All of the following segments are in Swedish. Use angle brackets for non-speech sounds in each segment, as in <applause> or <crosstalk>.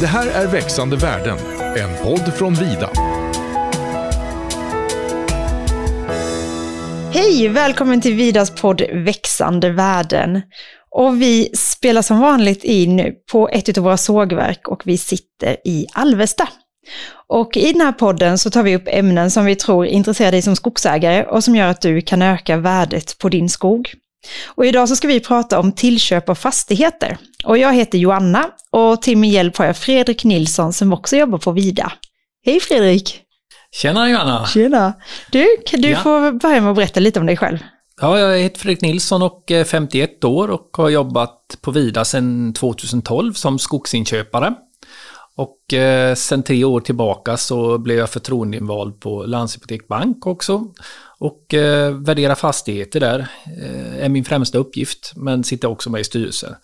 Det här är Växande världen, en podd från Vida. Hej, välkommen till Vidas podd Växande världen. Och vi spelar som vanligt in på ett av våra sågverk och vi sitter i Alvesta. Och i den här podden så tar vi upp ämnen som vi tror intresserar dig som skogsägare och som gör att du kan öka värdet på din skog. Och idag så ska vi prata om tillköp av fastigheter. Och jag heter Joanna och till min hjälp har jag Fredrik Nilsson som också jobbar på Vida. Hej Fredrik! Tjena Johanna! Tjena! Du, du ja. får börja med att berätta lite om dig själv. Ja, jag heter Fredrik Nilsson och är 51 år och har jobbat på Vida sedan 2012 som skogsinköpare. Och eh, sen tre år tillbaka så blev jag förtroendeinvald på Landshypotek Bank också. Och eh, värdera fastigheter där eh, är min främsta uppgift, men sitter också med i styrelsen.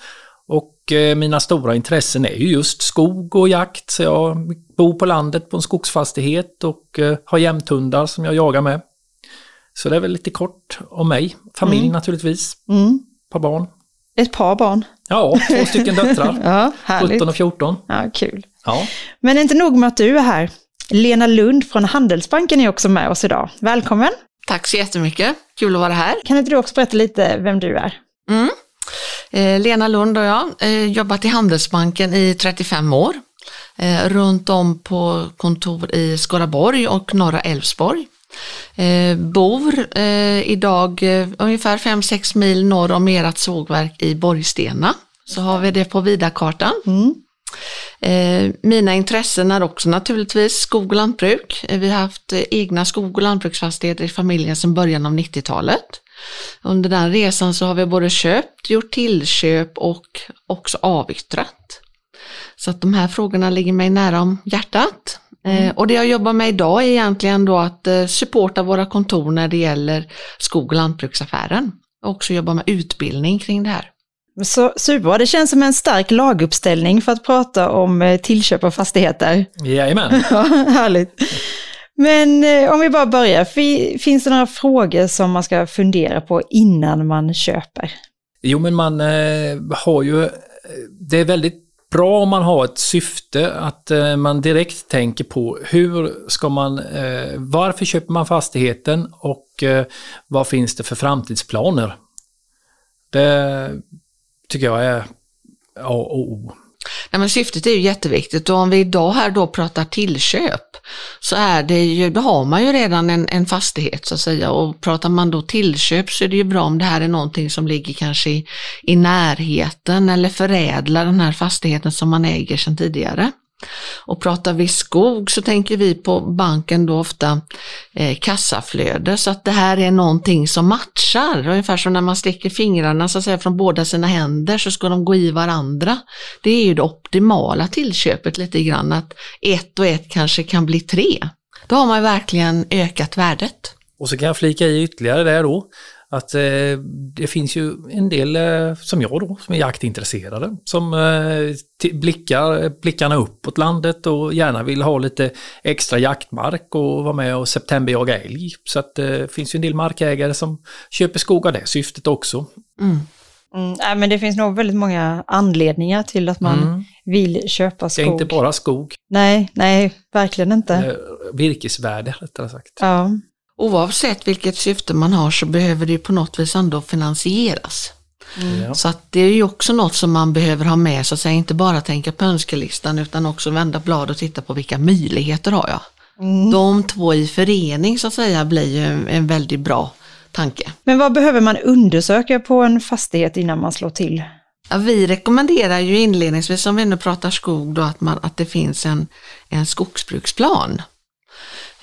Och eh, mina stora intressen är ju just skog och jakt, så jag bor på landet på en skogsfastighet och eh, har jämthundar som jag jagar med. Så det är väl lite kort om mig. Familj mm. naturligtvis. Mm. Ett par barn. Ett par barn? Ja, två stycken döttrar. <laughs> ja, härligt. 17 och 14. Ja, kul. Ja. Men inte nog med att du är här. Lena Lund från Handelsbanken är också med oss idag. Välkommen! Tack så jättemycket, kul att vara här. Kan inte du också berätta lite vem du är? Mm. Eh, Lena Lund och jag, eh, jobbat i Handelsbanken i 35 år. Eh, runt om på kontor i Skaraborg och norra Älvsborg. Eh, bor eh, idag eh, ungefär 5-6 mil norr om ert sågverk i Borgstena. Så har vi det på vidakartan. Mm. Eh, mina intressen är också naturligtvis skog och lantbruk. Eh, vi har haft eh, egna skog och lantbruksfastigheter i familjen sedan början av 90-talet. Under den resan så har vi både köpt, gjort tillköp och också avyttrat. Så att de här frågorna ligger mig nära om hjärtat. Mm. Och det jag jobbar med idag är egentligen då att supporta våra kontor när det gäller skog och lantbruksaffären. Och också jobba med utbildning kring det här. Så superbra, det känns som en stark laguppställning för att prata om eh, tillköp av fastigheter. Jajamän. <laughs> ja, härligt. Men eh, om vi bara börjar, finns det några frågor som man ska fundera på innan man köper? Jo, men man eh, har ju, det är väldigt bra om man har ett syfte, att man direkt tänker på hur ska man, varför köper man fastigheten och vad finns det för framtidsplaner? Det tycker jag är A och O. Nej, men syftet är ju jätteviktigt och om vi idag här då pratar tillköp så är det ju, då har man ju redan en, en fastighet så att säga och pratar man då tillköp så är det ju bra om det här är någonting som ligger kanske i, i närheten eller förädlar den här fastigheten som man äger sedan tidigare. Och pratar vi skog så tänker vi på banken då ofta eh, kassaflöde så att det här är någonting som matchar. Ungefär som när man sticker fingrarna så att säga från båda sina händer så ska de gå i varandra. Det är ju det optimala tillköpet lite grann att ett och ett kanske kan bli tre. Då har man verkligen ökat värdet. Och så kan jag flika i ytterligare där då att eh, det finns ju en del, eh, som jag då, som är jaktintresserade, som eh, blickar blickarna uppåt landet och gärna vill ha lite extra jaktmark och vara med och septemberjaga älg. Så att det finns ju en del markägare som köper skog av det syftet också. Mm. Mm, äh, men det finns nog väldigt många anledningar till att man mm. vill köpa skog. Det är inte bara skog. Nej, nej, verkligen inte. Virkesvärde rättare sagt. Ja. Oavsett vilket syfte man har så behöver det på något vis ändå finansieras. Mm. Så att det är ju också något som man behöver ha med så att säga, inte bara tänka på önskelistan utan också vända blad och titta på vilka möjligheter har jag. Mm. De två i förening så att säga blir ju en, en väldigt bra tanke. Men vad behöver man undersöka på en fastighet innan man slår till? Ja, vi rekommenderar ju inledningsvis, om vi nu pratar skog, då, att, man, att det finns en, en skogsbruksplan.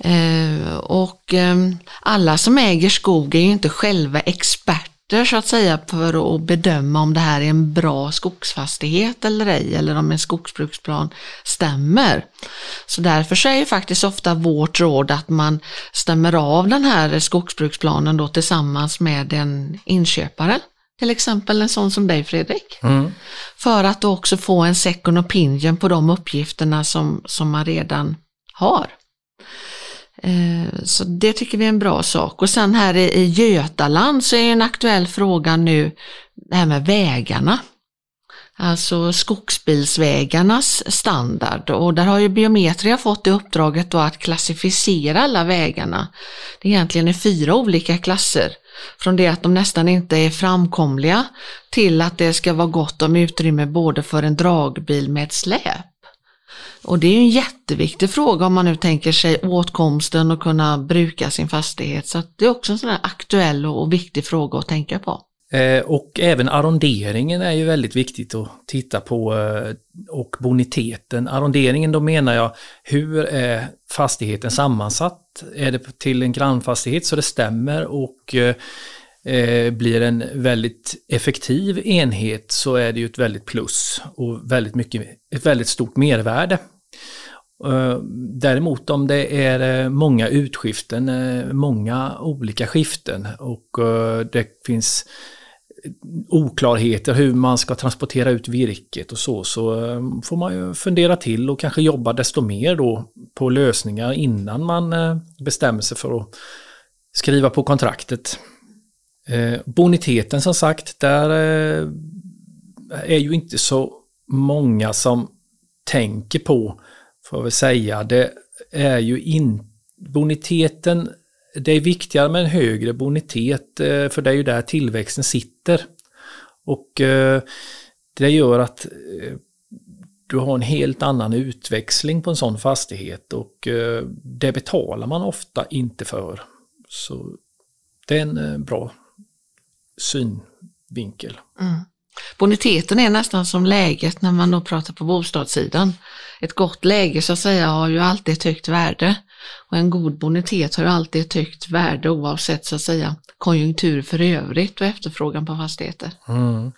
Eh, och eh, alla som äger skog är ju inte själva experter så att säga för att bedöma om det här är en bra skogsfastighet eller ej eller om en skogsbruksplan stämmer. Så därför så är ju faktiskt ofta vårt råd att man stämmer av den här skogsbruksplanen då tillsammans med en inköpare. Till exempel en sån som dig Fredrik. Mm. För att också få en second opinion på de uppgifterna som, som man redan har. Eh, så det tycker vi är en bra sak. Och sen här i Götaland så är en aktuell fråga nu det här med vägarna. alltså skogsbilsvägarnas standard och där har ju Biometria fått det uppdraget då att klassificera alla vägarna. Det är egentligen i fyra olika klasser. Från det att de nästan inte är framkomliga till att det ska vara gott om utrymme både för en dragbil med släp. Och det är en jätteviktig fråga om man nu tänker sig åtkomsten och kunna bruka sin fastighet. Så det är också en sån här aktuell och viktig fråga att tänka på. Eh, och även arronderingen är ju väldigt viktigt att titta på eh, och boniteten. Arronderingen då menar jag, hur är fastigheten sammansatt? Är det till en grannfastighet så det stämmer och eh, eh, blir en väldigt effektiv enhet så är det ju ett väldigt plus och väldigt mycket, ett väldigt stort mervärde. Eh, däremot om det är eh, många utskiften, eh, många olika skiften och det finns oklarheter hur man ska transportera ut virket och så, så får man ju fundera till och kanske jobba desto mer då på lösningar innan man bestämmer sig för att skriva på kontraktet. Eh, boniteten som sagt, där eh, är ju inte så många som tänker på, får jag väl säga, det är ju inte boniteten det är viktigare med en högre bonitet eh, för det är ju där tillväxten sitter. Och det gör att du har en helt annan utväxling på en sån fastighet och det betalar man ofta inte för. Så det är en bra synvinkel. Mm. Boniteten är nästan som läget när man då pratar på bostadssidan. Ett gott läge så att säga har ju alltid ett högt värde och en god bonitet har ju alltid ett högt värde oavsett så att säga konjunktur för övrigt och efterfrågan på fastigheter. Mm.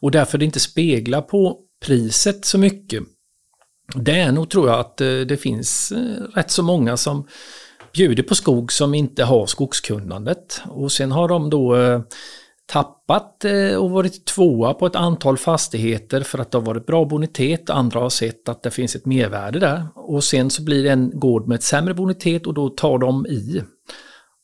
Och därför det inte speglar på priset så mycket. Det är nog tror jag att eh, det finns eh, rätt så många som bjuder på skog som inte har skogskunnandet och sen har de då eh, tappat eh, och varit tvåa på ett antal fastigheter för att det har varit bra bonitet. Andra har sett att det finns ett mervärde där. Och sen så blir det en gård med ett sämre bonitet och då tar de i.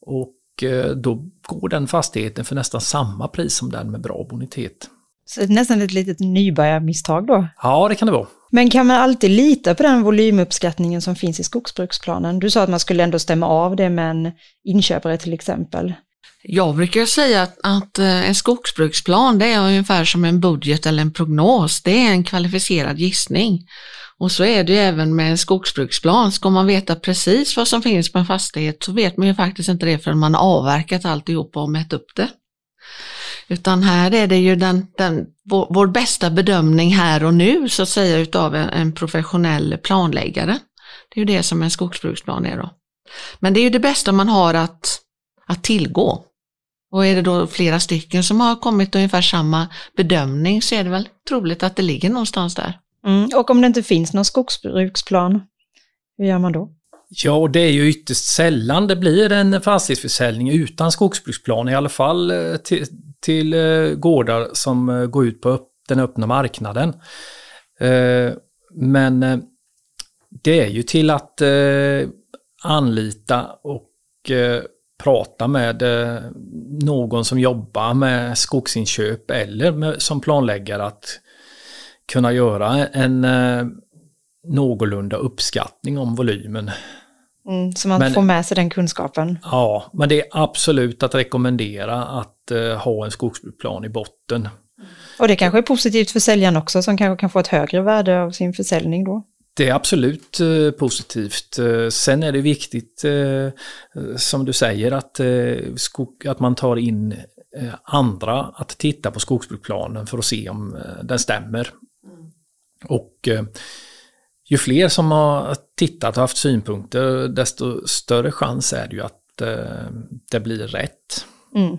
Och eh, då går den fastigheten för nästan samma pris som den med bra bonitet. Så nästan ett litet nybörjarmisstag då? Ja, det kan det vara. Men kan man alltid lita på den volymuppskattningen som finns i skogsbruksplanen? Du sa att man skulle ändå stämma av det med en inköpare till exempel. Jag brukar säga att, att, eh, en skogsbruksplan det är ungefär som en budget eller en prognos. Det är en kvalificerad gissning. Och så är det även med en skogsbruksplan. Ska man veta precis vad som finns på en fastighet så vet man ju faktiskt inte det förrän man har avverkat alltihop och mätt upp det. Utan här är det ju den, den, vår, vår bästa bedömning här och nu så att säga utav en, en professionell planläggare. Det är ju det som en skogsbruksplan är då. Men det är ju det bästa man har att att tillgå. Och är det då flera stycken som har kommit ungefär samma bedömning så är det väl troligt att det ligger någonstans där. Mm, och om det inte finns någon skogsbruksplan, hur gör man då? Ja, det är ju ytterst sällan det blir en fastighetsförsäljning utan skogsbruksplan, i alla fall eh, till, till eh, gårdar som eh, går ut på den öppna marknaden. Men det är ju till att anlita och prata med eh, någon som jobbar med skogsinköp eller med, som planläggare att kunna göra en eh, någorlunda uppskattning om volymen. Mm, så man men, får med sig den kunskapen. Ja, men det är absolut att rekommendera att uh, ha en skogsbruksplan i botten. Och det kanske är positivt för säljaren också som kanske kan få ett högre värde av sin försäljning då? Det är absolut eh, positivt. Eh, sen är det viktigt, eh, som du säger, att, att man tar in andra att titta på skogsbruksplanen för att se om den stämmer. Och ju fler som har tittat och haft synpunkter, desto större chans är det ju att det blir rätt. Mm.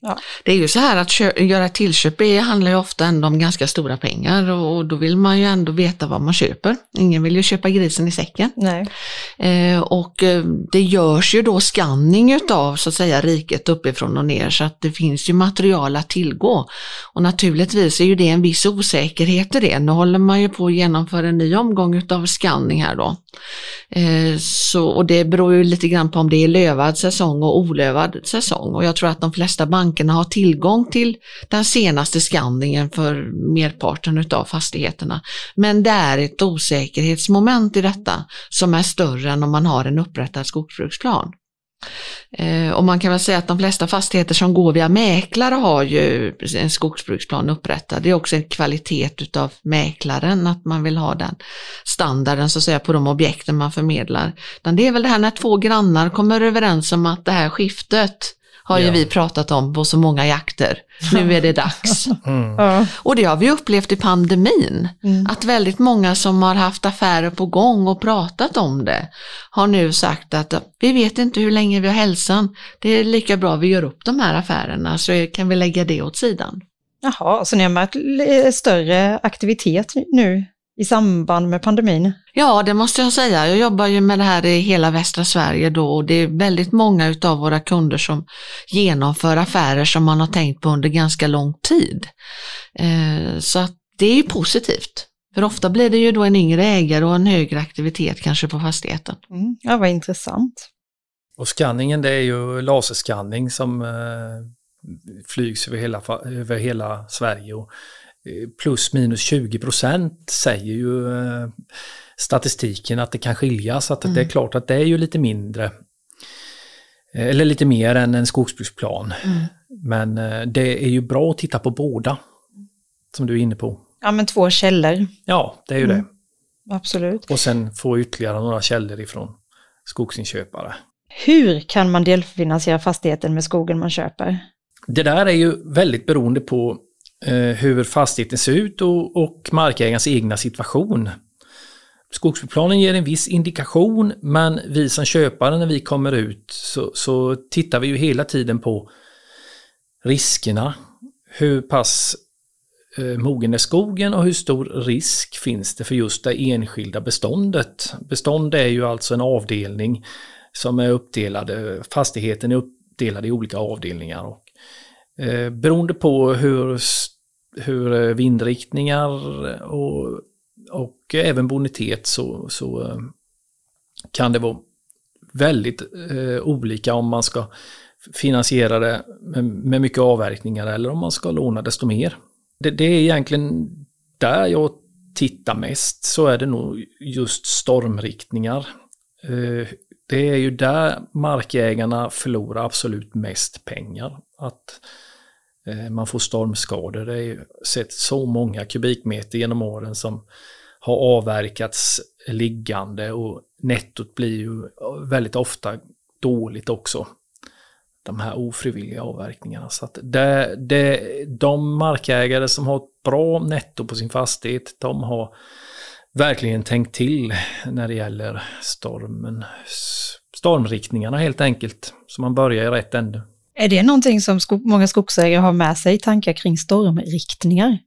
Ja. Det är ju så här att göra tillköp det handlar ju ofta ändå om ganska stora pengar och då vill man ju ändå veta vad man köper. Ingen vill ju köpa grisen i säcken. Eh, och eh, det görs ju då skanning utav så att säga riket uppifrån och ner så att det finns ju material att tillgå. Och naturligtvis är ju det en viss osäkerhet i det. Nu håller man ju på att genomföra en ny omgång utav skanning här då. Eh, så, och det beror ju lite grann på om det är lövad säsong och olövad säsong. Och jag tror att de flesta bankerna har tillgång till den senaste skanningen för merparten utav fastigheterna. Men det är ett osäkerhetsmoment i detta som är större än om man har en upprättad skogsbruksplan. Eh, och man kan väl säga att de flesta fastigheter som går via mäklare har ju en skogsbruksplan upprättad. Det är också en kvalitet utav mäklaren att man vill ha den standarden så att säga på de objekten man förmedlar. Men det är väl det här när två grannar kommer överens om att det här skiftet har ju vi pratat om på så många jakter. Nu är det dags. <laughs> Mm. Och det har vi upplevt i pandemin. Mm. Att väldigt många som har haft affärer på gång och pratat om det har nu sagt att vi vet inte hur länge vi har hälsan. Det är lika bra vi gör upp de här affärerna så kan vi lägga det åt sidan. Jaha, så ni har märkt större aktivitet nu i samband med pandemin? Ja, det måste jag säga. Jag jobbar ju med det här i hela västra Sverige då och det är väldigt många utav våra kunder som genomför affärer som man har tänkt på under ganska lång tid. Eh, så att det är ju positivt. För ofta blir det ju då en yngre ägare och en högre aktivitet kanske på fastigheten. Mm. Ja, vad intressant. Och skanningen det är ju laserskanning som eh, flygs över hela, över hela Sverige. Och plus minus 20 procent säger ju eh, statistiken att det kan skilja. Så att det är klart att det är ju lite mindre. eh, Eller lite mer än en skogsbruksplan. Men eh, det är ju bra att titta på båda. Som du är inne på. Ja, men två källor, Ja, det är ju Mm. det. absolut. Och sen få ytterligare några källor ifrån skogsinköpare. Hur kan man delfinansiera fastigheten med skogen man köper? Det där är ju väldigt beroende på eh, Eh, hur fastigheten ser ut och, och markägarens egna situation. Skogsbruksplanen ger en viss indikation men vi som köpare när vi kommer ut så, så tittar vi ju hela tiden på riskerna. Hur pass eh, mogen är skogen och hur stor risk finns det för just det enskilda beståndet. Bestånd är ju alltså en avdelning som är uppdelade, fastigheten är uppdelad i olika avdelningar. Och, eh, beroende på hur, hur eh, vindriktningar och, och även bonitet så, så eh, kan det vara väldigt eh, olika om man ska finansiera det med, med mycket avverkningar eller om man ska låna desto mer. Det, det är egentligen där jag tittar mest så är det nog just stormriktningar. Eh, det är ju där markägarna förlorar absolut mest pengar. Att eh, Eh, man får stormskador. Det är sett så många kubikmeter genom åren som har avverkats liggande och nettot blir ju eh, väldigt ofta dåligt också. De här ofrivilliga avverkningarna. Så att det, det, de markägare som har ett bra netto på sin fastighet, de har verkligen tänkt till när det gäller stormen. Stormriktningarna helt enkelt. Så man börjar i rätt ände. Är det någonting som skog, många skogsägare har med sig, tankar kring stormriktningar?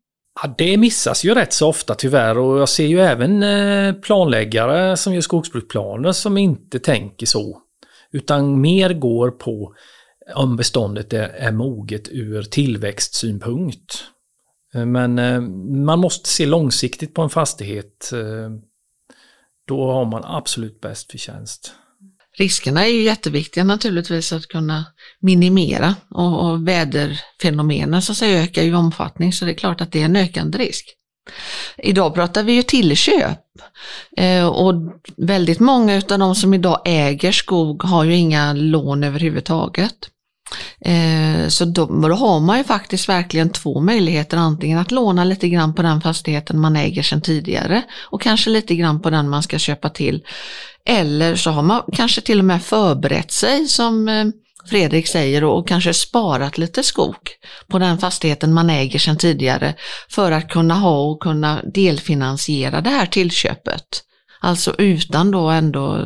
Ja, det missas ju rätt så ofta tyvärr och jag ser ju även eh, planläggare som gör skogsbruksplaner som inte tänker så. Utan mer går på om beståndet är, är moget ur tillväxtsynpunkt. Eh, men eh, man måste se långsiktigt på en fastighet. Då har man absolut bäst förtjänst. Riskerna är ju jätteviktiga naturligtvis att kunna minimera och, och väderfenomenen så att säga ökar i omfattning så det är klart att det är en ökande risk. Idag pratar vi ju tillköp eh, och väldigt många av de som idag äger skog har ju inga lån överhuvudtaget. Eh, så då, då har man ju faktiskt verkligen två möjligheter, antingen att låna lite grann på den fastigheten man äger sedan tidigare och kanske lite grann på den man ska köpa till. Eller så har man kanske till och med förberett sig som eh, Fredrik säger och kanske sparat lite skog på den fastigheten man äger sedan tidigare för att kunna ha och kunna delfinansiera det här tillköpet. Alltså utan då ändå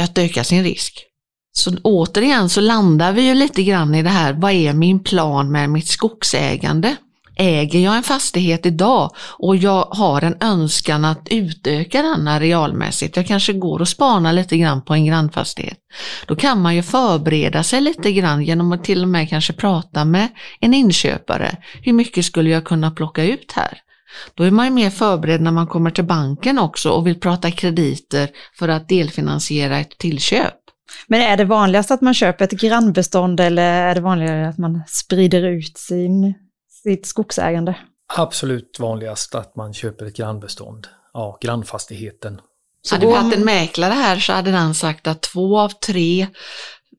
att öka sin risk. Så återigen så landar vi ju lite grann i det här, vad är min plan med mitt skogsägande? Äger jag en fastighet idag och jag har en önskan att utöka den arealmässigt, jag kanske går och spanar lite grann på en grannfastighet. Då kan man ju förbereda sig lite grann genom att till och med kanske prata med en inköpare. Hur mycket skulle jag kunna plocka ut här? Då är man ju mer förberedd när man kommer till banken också och vill prata krediter för att delfinansiera ett tillköp. Men är det vanligast att man köper ett grannbestånd eller är det vanligare att man sprider ut sin, sitt skogsägande? Absolut vanligast att man köper ett grannbestånd. Ja, grannfastigheten. Så hade vi haft en mäklare här så hade den sagt att två av tre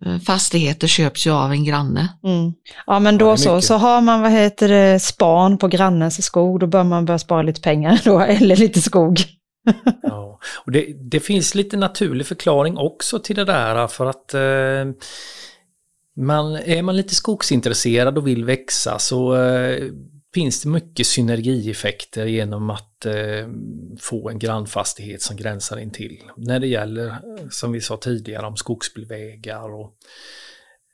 eh, fastigheter köps ju av en granne. Mm. Ja men då ja, så, så har man vad heter det, span på grannens skog, då bör man börja spara lite pengar <laughs> då, eller lite skog. <laughs> ja, och det, det, finns lite naturlig förklaring också till det där för att eh, man, är man lite skogsintresserad och vill växa så eh, finns det mycket synergieffekter genom att eh, få en grannfastighet som gränsar in till. När det gäller, som vi sa tidigare, om skogsbilvägar och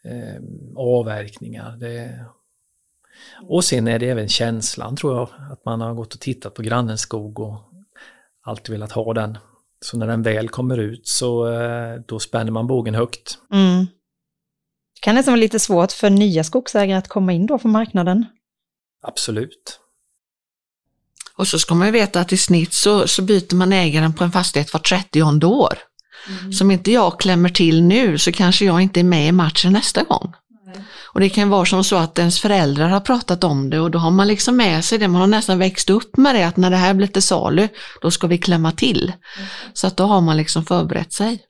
eh, avverkningar. Det, och sen är det även känslan tror jag, att man har gått och tittat på grannens skog och alltid velat ha den. Så när den väl kommer ut så eh, då spänner man bågen högt. Mm. Det kan nästan vara lite svårt för nya skogsägare att komma in då på marknaden. Absolut. Och så ska man ju veta att i snitt så, så byter man ägaren på en fastighet var 30 år. Mm. Så om inte jag klämmer till nu så kanske jag inte är med i matchen nästa gång. Och det kan vara som så att ens föräldrar har pratat om det och då har man liksom med sig det, man har nästan växt upp med det att när det här blir till salu, då ska vi klämma till. Mm. Så att då har man liksom förberett sig.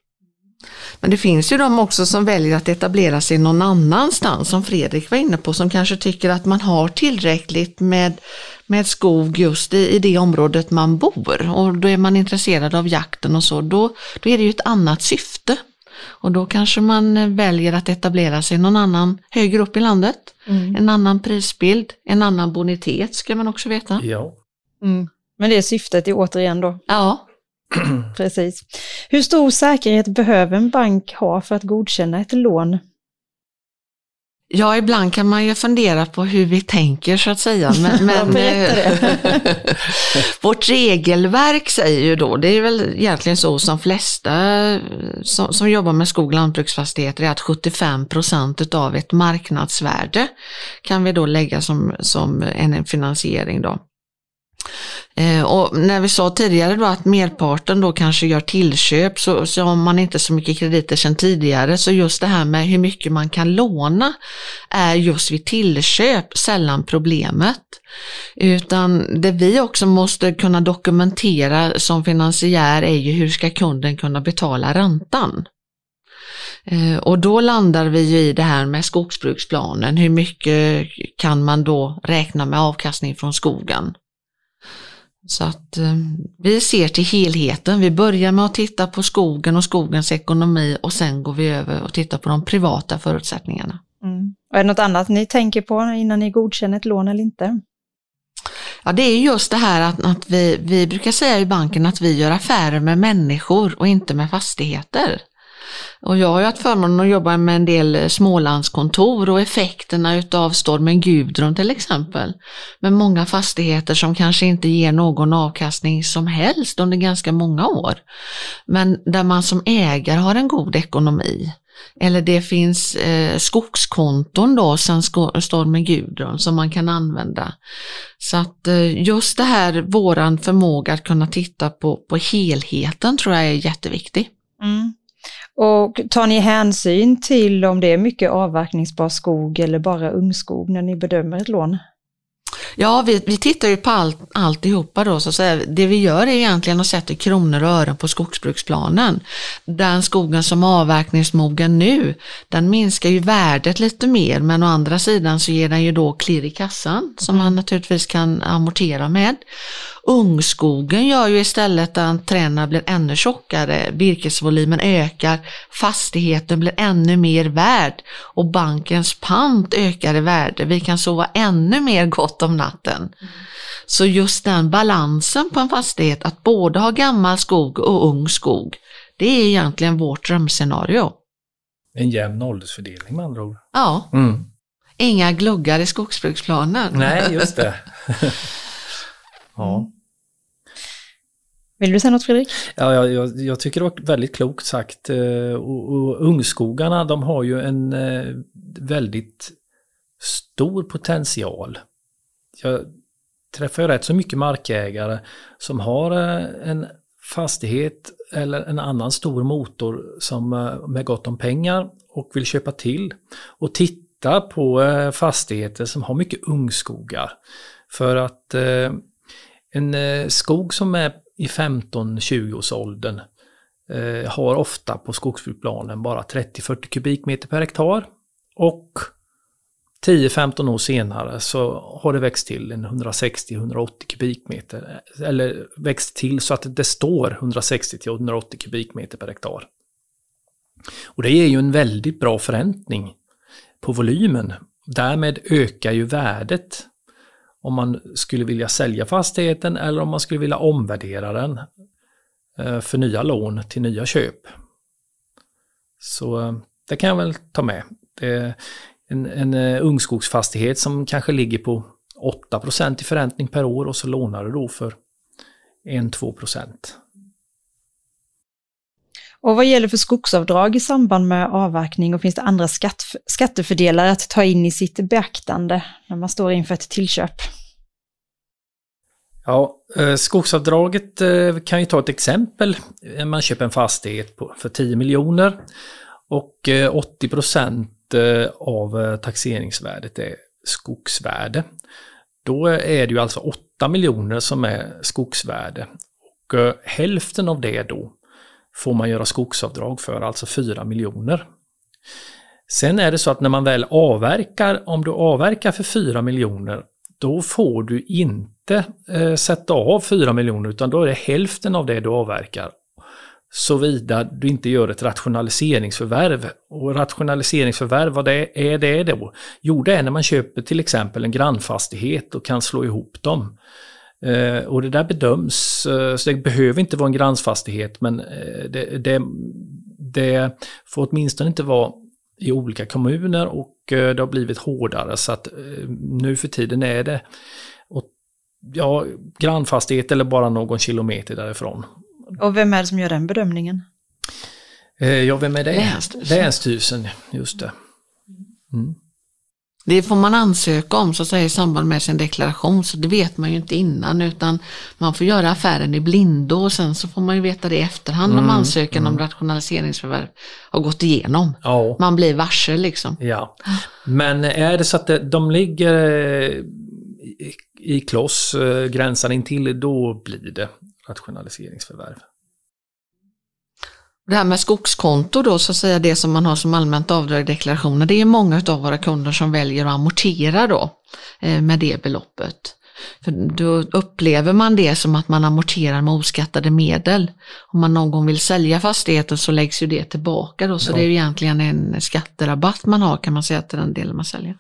Men det finns ju de också som väljer att etablera sig någon annanstans, som Fredrik var inne på, som kanske tycker att man har tillräckligt med, med skog just i, i det området man bor. Och då är man intresserad av jakten och så, då, då är det ju ett annat syfte. Och då kanske man väljer att etablera sig någon annan högre upp i landet. Mm. En annan prisbild, en annan bonitet ska man också veta. Ja. Mm. Men det är syftet är återigen då? Ja. Precis. Hur stor säkerhet behöver en bank ha för att godkänna ett lån? Ja, ibland kan man ju fundera på hur vi tänker så att säga. Men, <laughs> men eh, <laughs> vårt regelverk säger ju då, det är väl egentligen så som flesta som, som jobbar med skog och lantbruksfastigheter är att 75 procent av ett marknadsvärde kan vi då lägga som, som en finansiering då. Eh, och när vi sa tidigare då att merparten då kanske gör tillköp så, så har man inte så mycket krediter sedan tidigare så just det här med hur mycket man kan låna är just vid tillköp sällan problemet. Utan det vi också måste kunna dokumentera som finansiär är ju hur ska kunden kunna betala räntan. Eh, och då landar vi ju i det här med skogsbruksplanen, hur mycket kan man då räkna med avkastning från skogen? Så att eh, vi ser till helheten. Vi börjar med att titta på skogen och skogens ekonomi och sen går vi över och tittar på de privata förutsättningarna. Mm. Är det något annat ni tänker på innan ni godkänner ett lån eller inte? Ja, det är just det här att, att vi, vi brukar säga i banken att vi gör affärer med människor och inte med fastigheter. Och jag har ju haft förmånen att jobba med en del eh, Smålandskontor och effekterna utav stormen Gudrun till exempel. Med många fastigheter som kanske inte ger någon avkastning som helst under ganska många år. Men där man som ägare har en god ekonomi. Eller det finns eh, skogskonton då sen stormen Gudrun som man kan använda. Så att eh, just det här, våran förmåga att kunna titta på, på helheten tror jag är jätteviktig. Mm. Och tar ni hänsyn till om det är mycket avverkningsbar skog eller bara ungskog när ni bedömer ett lån? Ja, vi, vi tittar ju på allt, alltihopa då, så att säga. det vi gör är egentligen att sätta kronor och ören på skogsbruksplanen. Den skogen som är avverkningsmogen nu, den minskar ju värdet lite mer, men å andra sidan så ger den ju då klirr i kassan som mm. man naturligtvis kan amortera med. Ungskogen gör ju istället att träden blir ännu tjockare, virkesvolymen ökar, fastigheten blir ännu mer värd och bankens pant ökar i värde. Vi kan sova ännu mer gott om natten. Mm. Så just den balansen på en fastighet, att både ha gammal skog och ung skog, det är egentligen vårt drömscenario. En jämn åldersfördelning med andra ord. Ja. Mm. Inga gluggar i skogsbruksplanen. Nej, just det. <laughs> ja. Vill du säga något Fredrik? Ja, jag, jag, jag tycker det var väldigt klokt sagt. Eh, och, och ungskogarna de har ju en eh, väldigt stor potential. Jag träffar ju rätt så mycket markägare som har eh, en fastighet eller en annan stor motor som med gott om pengar och vill köpa till och titta på fastigheter som har mycket ungskogar. För att en skog som är i 15-20 års åldern eh, har ofta på skogsbruksplanen bara 30-40 kubikmeter per hektar och 10-15 år senare så har det växt till en 160-180 kubikmeter. Eller växt till så att det står 160-180 kubikmeter per hektar. Och det ger ju en väldigt bra förräntning på volymen. Därmed ökar ju värdet om man skulle vilja sälja fastigheten eller om man skulle vilja omvärdera den eh, för nya lån till nya köp. Så eh, det kan jag väl ta med. Det, en, en eh, ungskogsfastighet som kanske ligger på 8% i förräntning per år och så lånar du då för 1-2 och vad gäller för skogsavdrag i samband med avverkning och finns det andra skatt, skattefördelar att ta in i sitt beaktande när man står inför ett tillköp? Ja, eh, skogsavdraget eh, kan ju ta ett exempel. Eh, man köper en fastighet för 10 miljoner och 80 Eh, av taxeringsvärdet är skogsvärde. Då är det ju alltså 8 miljoner som är skogsvärde. Och hälften av det då får man göra skogsavdrag för, alltså 4 miljoner. Sen är det så att när man väl avverkar, om du avverkar för 4 miljoner, då får du inte eh, sätta av 4 miljoner utan då är det hälften av det du avverkar Såvida du inte gör ett rationaliseringsförvärv. Och rationaliseringsförvärv, vad det är det då? Jo, det är när man köper till exempel en grannfastighet och kan slå ihop dem. Eh, och det där bedöms, eh, så det behöver inte vara en grannfastighet men eh, det, det, det, får åtminstone inte vara i olika kommuner och eh, det har blivit hårdare så att eh, nu för tiden är det och, ja, grannfastighet eller bara någon kilometer därifrån. Och vem är det som gör den bedömningen? Eh, ja, vem är det? Länsstyrelsen. Länsstyrelsen, just det. Mm. Det får man ansöka om så att säga, i samband med sin deklaration, så det vet man ju inte innan utan man får göra affären i blindo och sen så får man ju veta det i efterhand mm, om ansökan mm. om rationaliseringsförvärv har gått igenom. Ja. Man blir varse liksom. Ja. Men är det så att de ligger i kloss, eh, gränsar in till då blir det rationaliseringsförvärv. Det här med skogskonto då, så att säga det som man har som allmänt avdrag i deklarationen, det är många av våra kunder som väljer att amortera då eh, med det beloppet. För då upplever man det som att man amorterar med oskattade medel. Om man någon gång vill sälja fastigheten så läggs ju det tillbaka då, så ja. det är ju egentligen en skatterabatt man har kan man säga till den delen man säljer.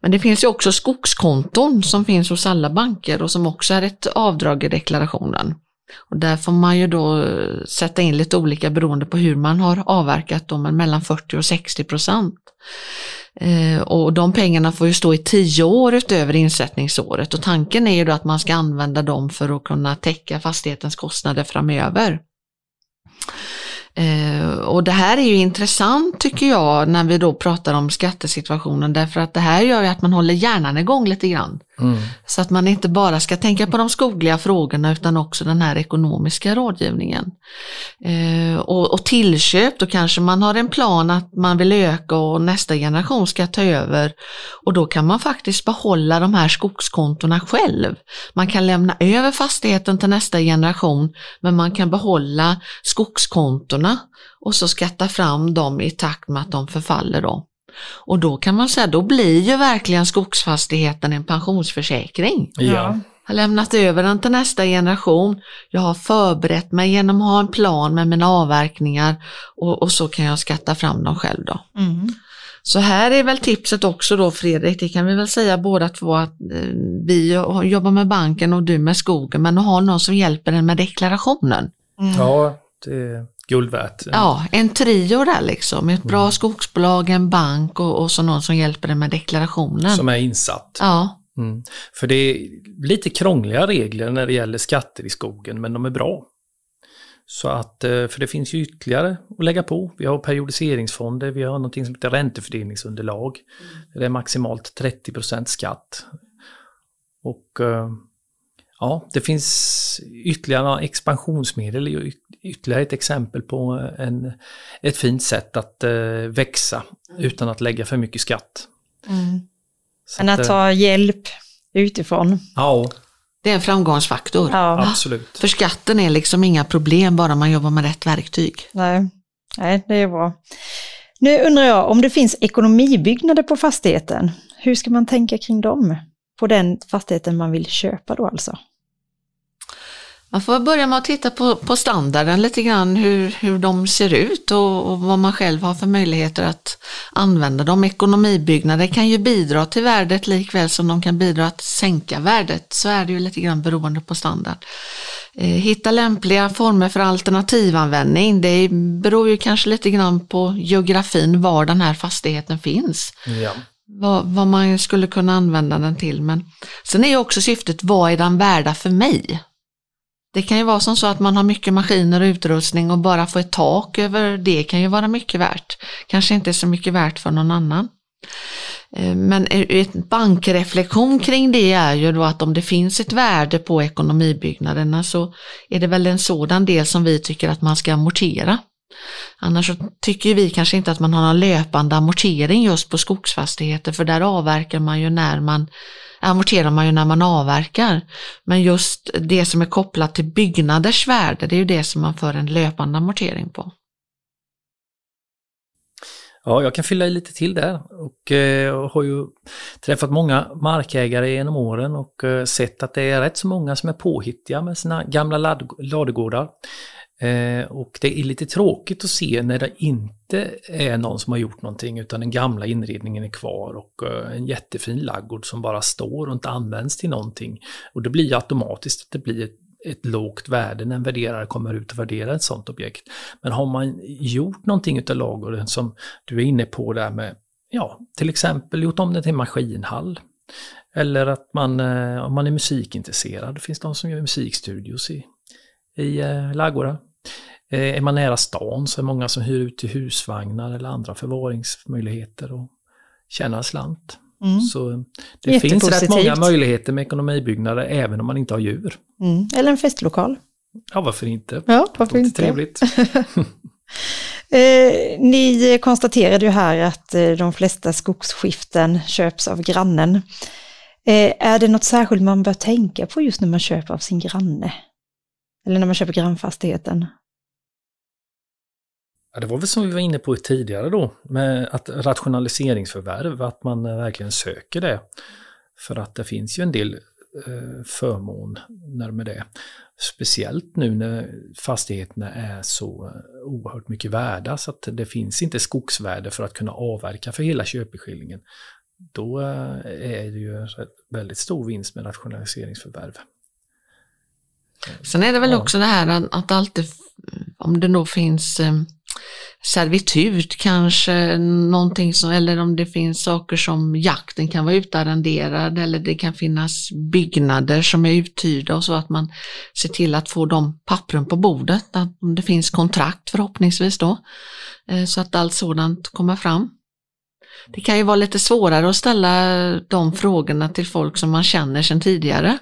Men det finns ju också skogskonton som finns hos alla banker och som också är ett avdrag i deklarationen. Och där får man ju då eh, sätta in lite olika beroende på hur man har avverkat dem, men mellan 40 och 60 procent. Eh, och de pengarna får ju stå i tio år utöver insättningsåret och tanken är ju då att man ska använda dem för att kunna täcka fastighetens kostnader framöver. Eh, och det här är ju intressant tycker jag när vi då pratar om skattesituationen därför att det här gör ju att man håller hjärnan igång lite grann. Mm. Så att man inte bara ska tänka på de skogliga frågorna utan också den här ekonomiska rådgivningen. Eh, och, och tillköp, då kanske man har en plan att man vill öka och nästa generation ska ta över. Och då kan man faktiskt behålla de här skogskontona själv. Man kan lämna över fastigheten till nästa generation men man kan behålla skogskontona och så skatta fram dem i takt med att de förfaller då. Och då kan man säga, då blir ju verkligen skogsfastigheten en pensionsförsäkring. Ja. Jag har lämnat över den till nästa generation. Jag har förberett mig genom att ha en plan med mina avverkningar och, och så kan jag skatta fram dem själv då. Mm. Så här är väl tipset också då Fredrik, det kan vi väl säga båda två att eh, vi jobbar med banken och du med skogen, men att ha någon som hjälper en med deklarationen. Mm. Ja, det guld värt. Ja, en trio där liksom. Ett bra mm. skogsbolag, en bank och, och så någon som hjälper dig med deklarationen. Som är insatt. Ja. Mm. För det är lite krångliga regler när det gäller skatter i skogen, men de är bra. Så att, eh, för det finns ju ytterligare att lägga på. Vi har periodiseringsfonder, vi har någonting som heter räntefördelningsunderlag. Mm. Det är maximalt 30% skatt. Och eh, ja, det finns ytterligare expansionsmedel, ytterligare ett exempel på en, ett fint sätt att eh, växa utan att lägga för mycket skatt. Mm. Men att ta hjälp utifrån. Ja. Det är en framgångsfaktor. Ja. Absolut. För skatten är liksom inga problem bara man jobbar med rätt verktyg. Nej, Nej det är bra. Nu undrar jag om det finns ekonomibyggnader på fastigheten. Hur ska man tänka kring dem? På den fastigheten man vill köpa då alltså? Man får börja med att titta på, på standarden lite grann, hur, hur de ser ut och, och, vad man själv har för möjligheter att använda dem. Ekonomibyggnader kan ju bidra till värdet likväl som de kan bidra att sänka värdet. Så är det ju lite grann beroende på standard. Eh, hitta lämpliga former för alternativanvändning. Det beror ju kanske lite grann på geografin, var den här fastigheten finns. Ja. Vad, vad man skulle kunna använda den till. Men sen är ju också syftet, vad är den värda för mig? Det kan ju vara som så att man har mycket maskiner och utrustning och bara få ett tak över det kan ju vara mycket värt. Kanske inte så mycket värt för någon annan. Eh, men en bankreflektion kring det är ju då att om det finns ett värde på ekonomibyggnaderna så är det väl en sådan del som vi tycker att man ska amortera. Annars så tycker vi kanske inte att man har någon löpande amortering just på skogsfastigheter för där avverkar man ju när man amorterar man ju när man avverkar. Men just det som är kopplat till byggnaders värde, det är ju det som man för en löpande amortering på. Ja, jag kan fylla i lite till där och eh, har ju träffat många markägare genom åren och eh, sett att det är rätt så många som är påhittiga med sina gamla ladugårdar. Eh, och det är lite tråkigt att se när det inte är någon som har gjort någonting utan den gamla inredningen är kvar och eh, en jättefin laggård som bara står och inte används till någonting. Och det blir automatiskt att det blir ett, ett lågt värde när en värderare kommer ut och värderar ett sådant objekt. Men har man gjort någonting utav ladugården som du är inne på där med, ja, till exempel gjort om det till maskinhall. Eller att man, eh, om man är musikintresserad, det finns de som gör musikstudios i, i eh. Eh, är man nära stan så är det många som hyr ut till husvagnar eller andra förvaringsmöjligheter och tjänar slant. Mm. Så det finns rätt många möjligheter med ekonomibyggnader även om man inte har djur. Mm. Eller en festlokal. Ja, varför inte? Ja, varför inte? Trevligt. <laughs> eh, ni konstaterade ju här att eh, de flesta skogsskiften köps av grannen. Eh, är det något särskilt man bör tänka på just när man köper av sin granne? Eller när man köper grannfastigheten? Ja, det var väl som vi var inne på tidigare då, med att rationaliseringsförvärv, att man eh, verkligen söker det. För att det finns ju en del eh, förmåner med det. Speciellt nu när fastigheterna är så eh, oerhört mycket värda så att det finns inte skogsvärde för att kunna avverka för hela köpeskillingen. Då eh, är det ju väldigt stor vinst med rationaliseringsförvärv. Sen är det väl också det här att alltid, om det då finns servitut kanske, någonting som, eller om det finns saker som jakten kan vara utarrenderad eller det kan finnas byggnader som är uthyrda och så att man ser till att få de pappren på bordet, att det finns kontrakt förhoppningsvis då, eh, så att allt sådant kommer fram. Det kan ju vara lite svårare att ställa de frågorna till folk som man känner sedan tidigare.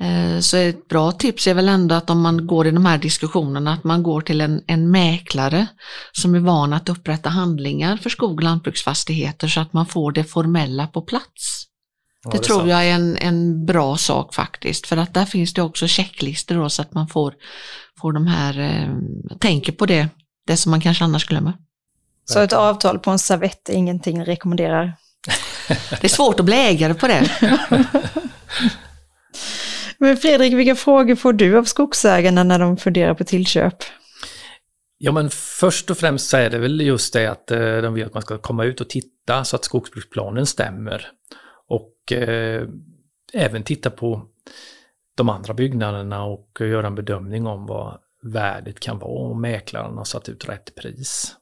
Eh, så ett bra tips är väl ändå att om man går i de här diskussionerna att man går till en, en mäklare som är van att upprätta handlingar för skog och lantbruksfastigheter så att man får det formella på plats. Ja, det, det tror sant. jag är en, en bra sak faktiskt för att där finns det också checklistor då, så att man får, får de här, eh, tänker på det, det som man kanske annars glömmer. Så ett avtal på en servett är ingenting jag rekommenderar? det är svårt att bli ägare på det. <laughs> Men Fredrik, vilka frågor får du av skogsägarna när de funderar på tillköp? Ja men först och främst så är det väl just det att eh, de vill att man ska komma ut och titta så att skogsbruksplanen stämmer. Och eh, även titta på de andra byggnaderna och göra en bedömning om vad värdet kan vara och mäklaren har satt ut rätt pris.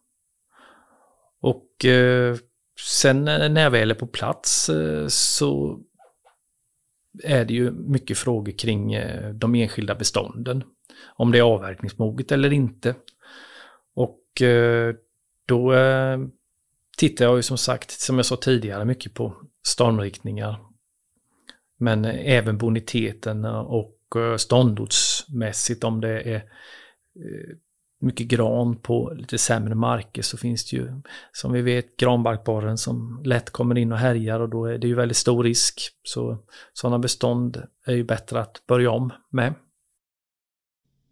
Och eh, sen när jag väl är på plats eh, så är det ju mycket frågor kring eh, de enskilda bestånden. Om det är avverkningsmoget eller inte. Och eh, då eh, tittar jag ju som sagt, som jag sa tidigare, mycket på stormriktningar. Men även boniteten och ståndortsmässigt om det är mycket gran på lite sämre marker så finns det ju som vi vet granbarkborren som lätt kommer in och härjar och då är det ju väldigt stor risk. Så sådana bestånd är ju bättre att börja om med.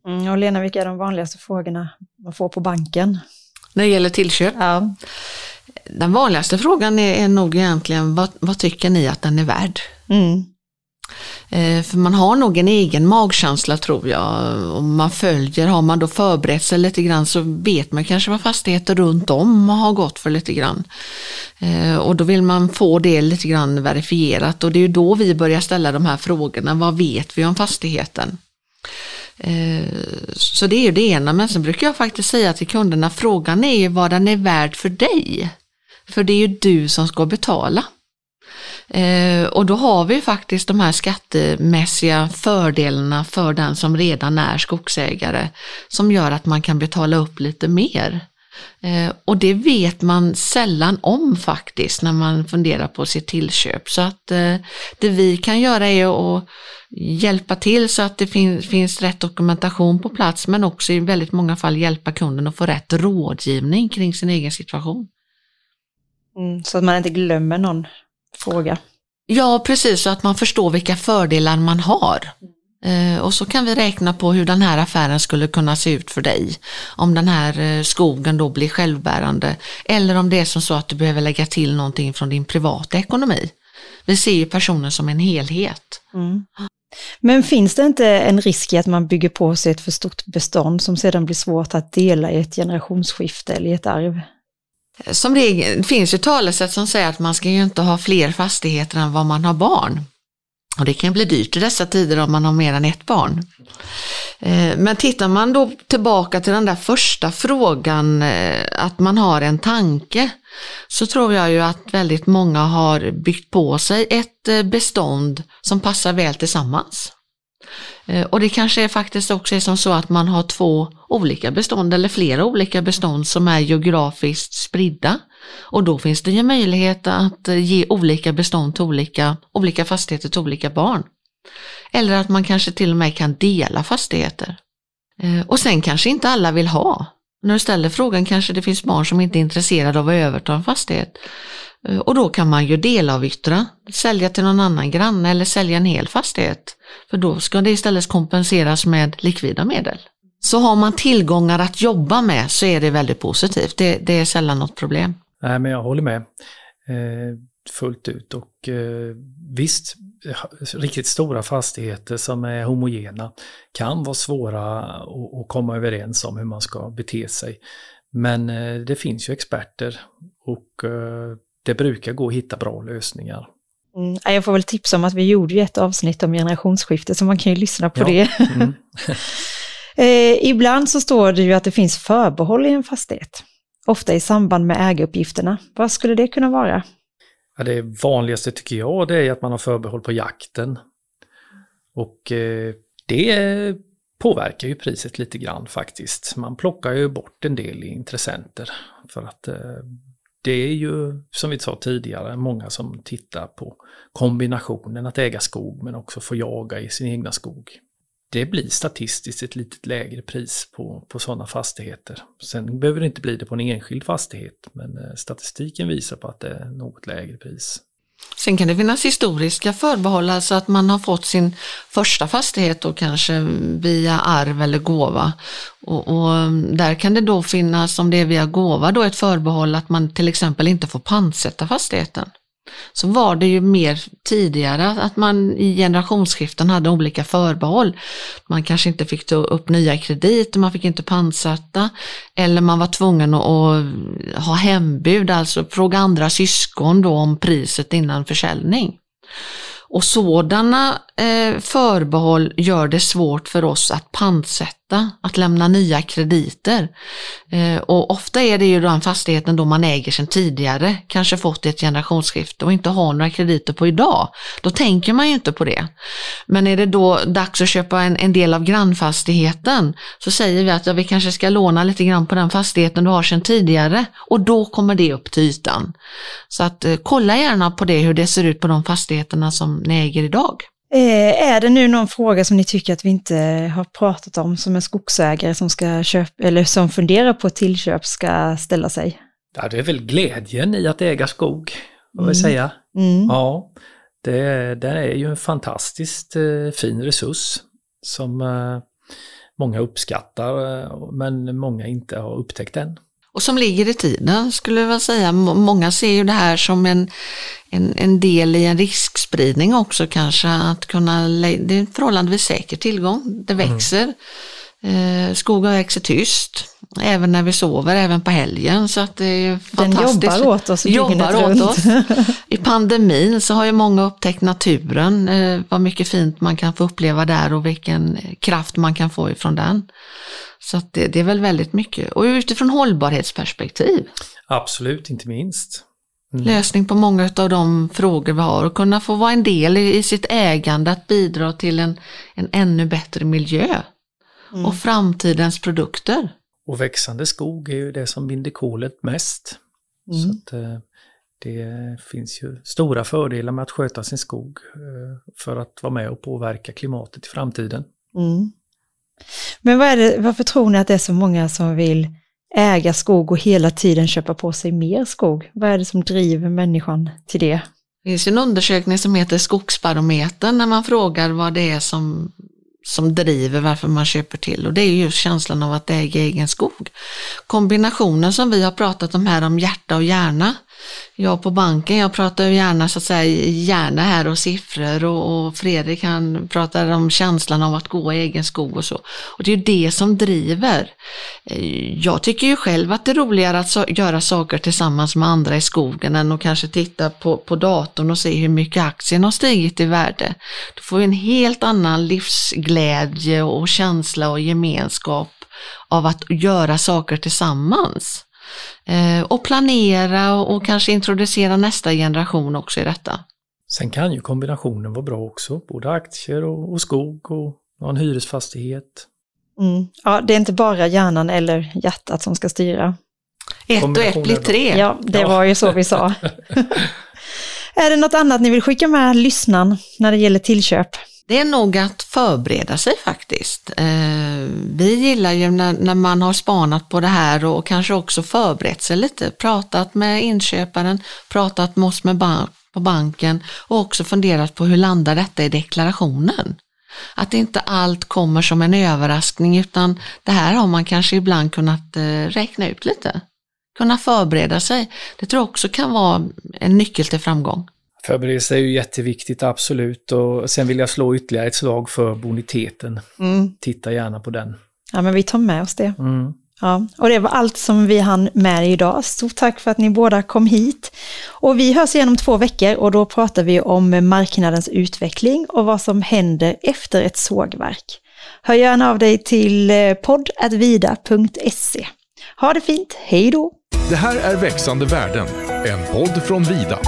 Mm, och Lena, vilka är de vanligaste frågorna man får på banken? När det gäller tillköp? Ja. Den vanligaste frågan är, är nog egentligen vad, vad tycker ni att den är värd? Mm. Eh, för man har nog en egen magkänsla tror jag. Om man följer, har man då förberett sig lite grann så vet man kanske vad fastigheter runt om har gått för lite grann. Eh, och då vill man få det lite grann verifierat och det är ju då vi börjar ställa de här frågorna. Vad vet vi om fastigheten? Eh, så det är ju det ena, men sen brukar jag faktiskt säga till kunderna, frågan är ju vad den är värd för dig. För det är ju du som ska betala. Eh, och då har vi faktiskt de här skattemässiga fördelarna för den som redan är skogsägare som gör att man kan betala upp lite mer. Eh, och det vet man sällan om faktiskt när man funderar på sitt tillköp. Så att eh, det vi kan göra är att hjälpa till så att det finns rätt dokumentation på plats men också i väldigt många fall hjälpa kunden att få rätt rådgivning kring sin egen situation. Mm, så att man inte glömmer någon fråga. Ja, precis, så att man förstår vilka fördelar man har. Eh, och så kan vi räkna på hur den här affären skulle kunna se ut för dig. Om den här eh, skogen då blir självbärande eller om det är som så att du behöver lägga till någonting från din privata ekonomi. Vi ser ju personen som en helhet. Mm. Men finns det inte en risk i att man bygger på sig ett för stort bestånd som sedan blir svårt att dela i ett generationsskifte eller i ett arv? Som regel, finns ju talesätt som säger att man ska ju inte ha fler fastigheter än vad man har barn. Och det kan bli dyrt i dessa tider om man har mer än ett barn. Eh, men tittar man då tillbaka till den där första frågan, eh, att man har en tanke, så tror jag ju att väldigt många har byggt på sig ett eh, bestånd som passar väl tillsammans. Eh, och det kanske faktiskt också är som så att man har två olika bestånd eller flera olika bestånd som är geografiskt spridda. Och då finns det ju möjlighet att eh, ge olika bestånd till olika, olika fastigheter till olika barn. Eller att man kanske till och med kan dela fastigheter. Eh, och sen kanske inte alla vill ha. När du ställer frågan kanske det finns barn som inte är intresserade av att överta en fastighet. Eh, och då kan man ju delavyttra, sälja till någon annan granne eller sälja en hel fastighet. För då ska det istället kompenseras med likvida medel. Så har man tillgångar att jobba med så är det väldigt positivt. Det, det är sällan något problem. Nej, men jag håller med eh, fullt ut. Och eh, visst, riktigt stora fastigheter som är homogena kan vara svåra att, komma överens om hur man ska bete sig. Men eh, det finns ju experter och eh, det brukar gå att hitta bra lösningar. Mm, jag får väl tipsa om att vi gjorde ett avsnitt om generationsskifte, så man kan ju lyssna på ja. det. Mm. <laughs> eh, ibland så står det ju att det finns förbehåll i en fastighet, ofta i samband med ägaruppgifterna. Vad skulle det kunna vara? Ja, det vanligaste tycker jag det är att man har förbehåll på jakten. Och eh, det påverkar ju priset lite grann faktiskt. Man plockar ju bort en del intressenter för att eh, det är ju, som vi sa tidigare, många som tittar på kombinationen att äga skog men också få jaga i sin egna skog. Det blir statistiskt ett lite lägre pris på, på sådana fastigheter. Sen behöver det inte bli det på en enskild fastighet, men eh, statistiken visar på att det är något lägre pris. Sen kan det finnas historiska förbehåll, alltså att man har fått sin första fastighet och kanske via arv eller gåva. Och, och, mm, där kan det då finnas, om det är via gåva, då ett förbehåll att man till exempel inte får pantsätta fastigheten så var det ju mer tidigare att man i generationsskiften hade olika förbehåll. Man kanske inte fick ta upp nya krediter, man fick inte pantsätta eller man var tvungen att ha hembud, alltså fråga andra syskon då om priset innan försäljning. Och sådana eh, förbehåll gör det svårt för oss att pantsätta underlätta att lämna nya krediter. Eh, och ofta är det ju den fastigheten då man äger sedan tidigare, kanske fått ett generationsskifte och inte har några krediter på idag. Då tänker man ju inte på det. Men är det då dags att köpa en, en del av grannfastigheten så säger vi att ja, vi kanske ska låna lite grann på den fastigheten du har sedan tidigare och då kommer det upp till ytan. Så att eh, kolla gärna på det, hur det ser ut på de fastigheterna som ni äger idag. Eh, är det nu någon fråga som ni tycker att vi inte har pratat om som en skogsägare som ska köpa eller som funderar på tillköp ska ställa sig? Ja, det är väl glädjen i att äga skog, vad vill Mm. säga. Mm. Ja, det, det är ju en fantastiskt eh, fin resurs som eh, många uppskattar eh, men många inte har upptäckt än. Och som ligger i tiden skulle jag säga. Må- Många ser ju det här som en, en, en del i en riskspridning också kanske. Att kunna, det är en förhållandevis säker tillgång. Det växer. Eh, skogen växer tyst. Även när vi sover, även på helgen. Så att det är Den fantastiskt. jobbar åt oss Jobbar runt. åt oss. I pandemin så har ju många upptäckt naturen. Eh, vad mycket fint man kan få uppleva där och vilken kraft man kan få ifrån den. Så att det, det är väl väldigt mycket. Och utifrån hållbarhetsperspektiv, Absolut, inte minst. Mm. lösning på många av de frågor vi har och kunna få vara en del i, i sitt ägande att bidra till en, en ännu bättre miljö Mm. och framtidens produkter. Och växande skog är ju det som binder kolet mest. Mm. Så att, eh, det finns ju stora fördelar med att sköta sin skog eh, för att vara med och påverka klimatet i framtiden. Mm. Men vad är det, varför tror ni att det är så många som vill äga skog och hela tiden köpa på sig mer skog? Vad är det som driver människan till det? Det finns en undersökning som heter Skogsbarometern när man frågar vad det är som, som driver varför man köper till och det är just känslan av att äga egen skog. Kombinationen som vi har pratat om här om hjärta och hjärna. Jag på banken, jag pratar gärna så att säga gärna här och siffror och, och Fredrik han pratar om känslan av att gå i egen skog och så. Och det är ju det som driver. Eh, jag tycker ju själv att det är roligare att so göra saker tillsammans med andra i skogen än att kanske titta på, på datorn och se hur mycket aktien har stigit i värde. Du får vi en helt annan livsglädje och känsla och gemenskap av att göra saker tillsammans. Eh, och planera och, kanske introducera nästa generation också i detta. Sen kan ju kombinationen vara bra också, både aktier och, och skog och, en hyresfastighet. Mm. Ja, det är inte bara hjärnan eller hjärtat som ska styra. Ett och ett blir tre. Ja, det Ja. var ju så vi sa. <laughs> <laughs> är det något annat ni vill skicka med lyssnaren när det gäller tillköp? Det är nog att förbereda sig faktiskt. Eh, vi gillar ju när, när man har spanat på det här och kanske också förberett sig lite, pratat med inköparen, pratat med oss med bank, på banken och också funderat på hur landar detta i deklarationen. Att inte allt kommer som en överraskning utan det här har man kanske ibland kunnat eh, räkna ut lite. Kunna förbereda sig. Det tror jag också kan vara en nyckel till framgång. Förberedelse är ju jätteviktigt, absolut. Och sen vill jag slå ytterligare ett slag för boniteten. Mm. Titta gärna på den. Ja, men vi tar med oss det. Mm. Ja, och det var allt som vi hann med idag. Stort tack för att ni båda kom hit. Och vi hörs igen om två veckor och då pratar vi om marknadens utveckling och vad som händer efter ett sågverk. Hör gärna av dig till eh, podd.vida.se. Ha det fint, hej då! Det här är Växande värden, en podd från Vida.